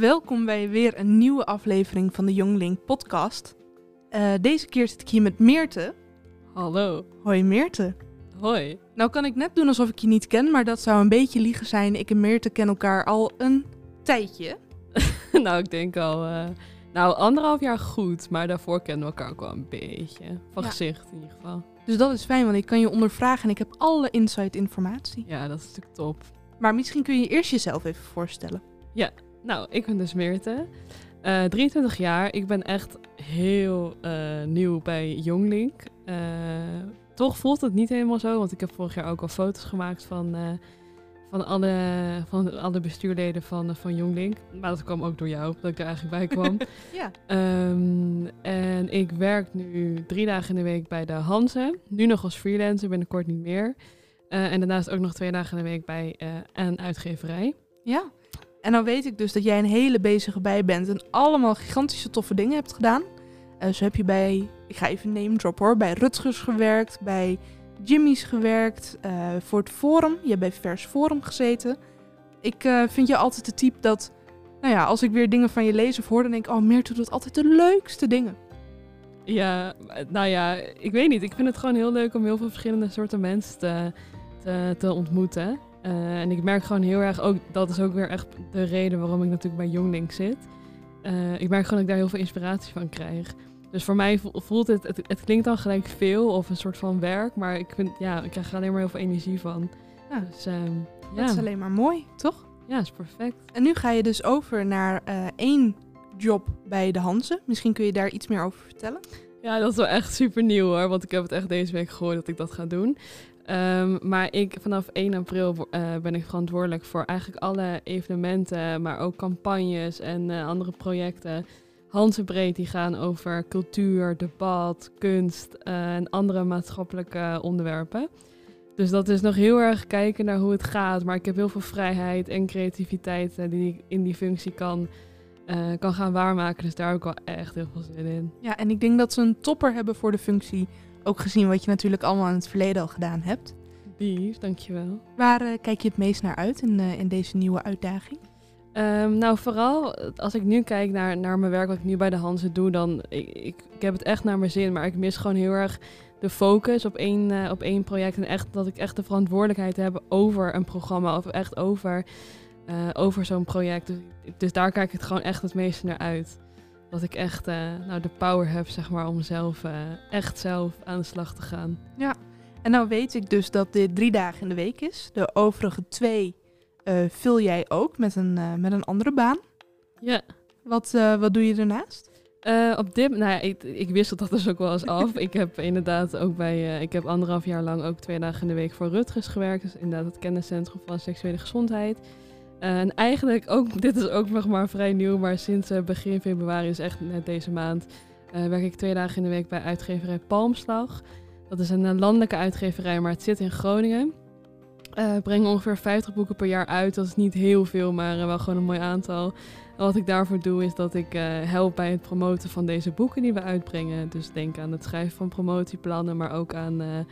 welkom bij weer een nieuwe aflevering van de Younglink podcast. Eh, deze keer zit ik hier met Meerte. Hallo. Hoi Meerte. Hoi. Nou kan ik net doen alsof ik je niet ken, maar dat zou een beetje liegen zijn. Ik en Meerte kennen elkaar al een tijdje. nou, ik denk al, uh, nou anderhalf jaar goed, maar daarvoor kennen we elkaar ook wel een beetje. Van Ja. gezicht in ieder geval. Dus dat is fijn, want ik kan je ondervragen en ik heb alle inside informatie. Ja, dat is natuurlijk top. Maar misschien kun je eerst jezelf even voorstellen. Nou, ik ben dus Meerte. Eh 23 jaar. Ik ben echt heel eh, nieuw bij Younglink. Eh, toch voelt het niet helemaal zo, want ik heb vorig jaar ook al foto's gemaakt van, eh, van, alle, van alle bestuurleden van, van Younglink. Maar dat kwam ook door jou, dat ik er eigenlijk bij kwam. Ja. Ehm, en ik werk nu drie dagen in de week bij de Hanze. Nu nog als freelancer, binnenkort niet meer. Eh, en daarnaast ook nog twee dagen in de week bij eh, een uitgeverij. Ja. En dan weet ik dus dat jij een hele bezige bij bent en allemaal gigantische toffe dingen hebt gedaan. Eh, zo heb je bij, ik ga even name drop hoor, bij Rutgers gewerkt, bij Jimmy's gewerkt, eh, voor het Forum. Je hebt bij Vers Forum gezeten. Ik eh, vind je altijd de type dat, nou ja, als ik weer dingen van je lees of hoor, dan denk ik, oh, Meerte doet altijd de leukste dingen. Ja, nou ja, ik weet niet. Ik vind het gewoon heel leuk om heel veel verschillende soorten mensen te, te, te ontmoeten. Eh, en ik merk gewoon heel erg ook, dat is ook weer echt de reden waarom ik natuurlijk bij Younglink zit. Eh, ik merk gewoon dat ik daar heel veel inspiratie van krijg. Dus voor mij vo- voelt het, het, het klinkt dan gelijk veel of een soort van werk, maar ik vind, ja, ik krijg er alleen maar heel veel energie van. Ja. Dus ehm, ja, Dat is alleen maar mooi, toch? ja, is perfect. En nu ga je dus over naar eh, één job bij de Hanze. Misschien kun je daar iets meer over vertellen. Ja, dat is wel echt super nieuw hoor. Want ik heb het echt deze week gehoord dat ik dat ga doen. Ehm, maar ik, vanaf 1 april eh, ben ik verantwoordelijk voor eigenlijk alle evenementen, maar ook campagnes en eh, andere projecten. Hansenbreed die gaan over cultuur, debat, kunst eh, en andere maatschappelijke onderwerpen. Dus dat is nog heel erg kijken naar hoe het gaat. Maar ik heb heel veel vrijheid en creativiteit die ik in die functie kan, kan gaan waarmaken. Dus daar heb ik wel echt heel veel zin in. Ja, en ik denk dat ze een topper hebben voor de functie. Ook gezien wat je natuurlijk allemaal in het verleden al gedaan hebt. Lief, dankjewel. Waar eh, kijk je het meest naar uit in, eh, in deze nieuwe uitdaging? Ehm, nou, vooral eh, als ik nu kijk naar, naar mijn werk, wat ik nu bij de Hanze doe, dan ik, ik, ik heb het echt naar mijn zin, maar ik mis gewoon heel erg de focus op één, op één project en echt dat ik echt de verantwoordelijkheid heb over een programma of echt over, over zo'n project. Dus, dus daar kijk ik het gewoon echt het meeste naar uit. Dat ik echt eh, nou, de power heb, zeg maar, om zelf eh, echt zelf aan de slag te gaan. En nou weet ik dus dat dit drie dagen in de week is. De overige twee eh, vul jij ook met een, met een andere baan. Ja. Wat, wat doe je daarnaast? Op dit, nou ja, ik, ik wissel dat dus ook wel eens af. ik heb inderdaad ook bij, ik heb anderhalf jaar lang ook twee dagen in de week voor Rutgers gewerkt. Dus inderdaad het kenniscentrum van seksuele gezondheid. En eigenlijk ook, dit is ook nog maar vrij nieuw, maar sinds eh, begin februari, is echt net deze maand, eh, werk ik twee dagen in de week bij uitgeverij Palmslag. Dat is een eh, landelijke uitgeverij, maar het zit in Groningen. Eh brengen ongeveer 50 boeken per jaar uit. Dat is niet heel veel, maar wel gewoon een mooi aantal. En wat ik daarvoor doe is dat ik eh, help bij het promoten van deze boeken die we uitbrengen. Dus denk aan het schrijven van promotieplannen, maar ook aan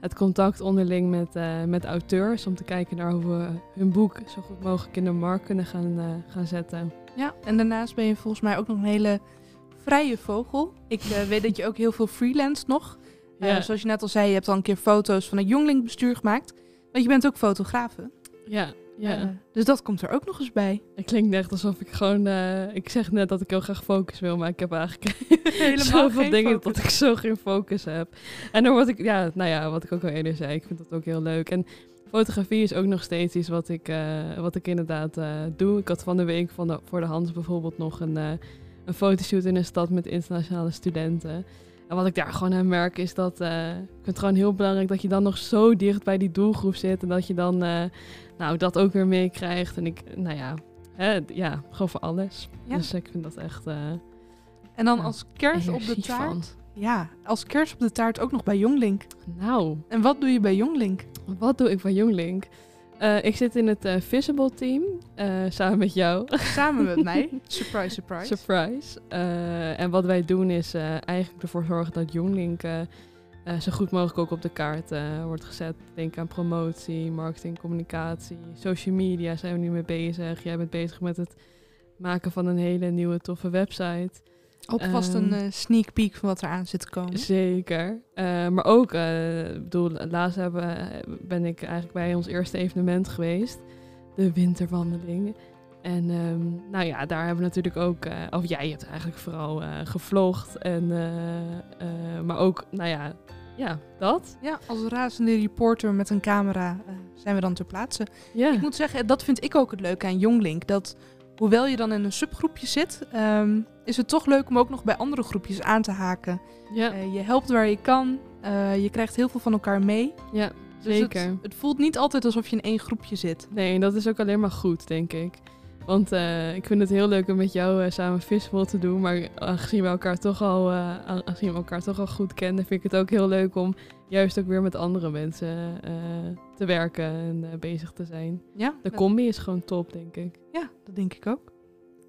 het contact onderling met, eh, met auteurs. Om te kijken naar hoe we hun boek zo goed mogelijk in de markt kunnen gaan, eh, gaan zetten. Ja, en daarnaast ben je volgens mij ook nog een hele vrije vogel. Ik eh, weet dat je ook heel veel freelance nog. Ja. zoals je net al zei, je hebt al een keer foto's van het jonglingbestuur gemaakt. Want je bent ook fotografe. Ja, ja. Eh, dus dat komt er ook nog eens bij. het klinkt echt alsof ik gewoon... eh, ik zeg net dat ik heel graag focus wil, maar ik heb eigenlijk Helemaal zoveel dingen focus. dat ik zo geen focus heb. En dan word ik, ja, nou ja, wat ik ook al eerder zei, ik vind dat ook heel leuk. En fotografie is ook nog steeds iets wat ik, eh, wat ik inderdaad doe. Ik had van de week van de, voor de Hans bijvoorbeeld nog een, een fotoshoot in een stad met internationale studenten. En wat ik daar gewoon aan merk is dat eh, ik vind het gewoon heel belangrijk dat je dan nog zo dicht bij die doelgroep zit. En dat je dan eh, nou, dat ook weer meekrijgt. En ik, nou ja, hè, ja, gewoon voor alles. Ja. Dus ik vind dat echt eh En dan als kerst op de taart. van. Ja, als kerst op de taart ook nog bij Jonglink. Nou, En wat doe je bij Jonglink? Wat doe ik bij Jonglink? Eh, ik zit in het eh, Visible team, eh, samen met jou. Samen met mij. Surprise, surprise. Surprise. En wat wij doen is eigenlijk ervoor zorgen dat Jonglink zo goed mogelijk ook op de kaart wordt gezet. Denk aan promotie, marketing, communicatie, social media zijn we nu mee bezig. Jij bent bezig met het maken van een hele nieuwe toffe website. Alvast een Ehm, eh, sneak peek van wat er aan zit te komen. Zeker. Eh, maar ook, ik bedoel, laatst hebben, ben ik eigenlijk bij ons eerste evenement geweest. De winterwandeling. En ehm, nou ja, daar hebben we natuurlijk ook, of jij hebt eigenlijk vooral gevlogd. En, maar ook, nou ja, ja, dat. Ja, als razende reporter met een camera zijn we dan ter plaatse. Ja, Ik moet zeggen, dat vind ik ook het leuke aan Jonglink. Dat hoewel je dan in een subgroepje zit, ehm, is het toch leuk om ook nog bij andere groepjes aan te haken. ja, Eh, je helpt waar je kan. eh, je krijgt heel veel van elkaar mee. ja, Dus zeker. Het, het voelt niet altijd alsof je in één groepje zit. Nee, en dat is ook alleen maar goed, denk ik. Want eh, ik vind het heel leuk om met jou samen fishbowl te doen. Maar aangezien we, elkaar toch al, aangezien we elkaar toch al goed kennen, vind ik het ook heel leuk om juist ook weer met andere mensen eh, te werken en eh, bezig te zijn. Ja, De combi is gewoon top, denk ik. ja dat denk ik ook.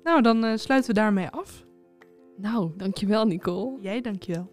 Nou, dan eh, sluiten we daarmee af. Nou, dankjewel Nicole. Jij, dankjewel.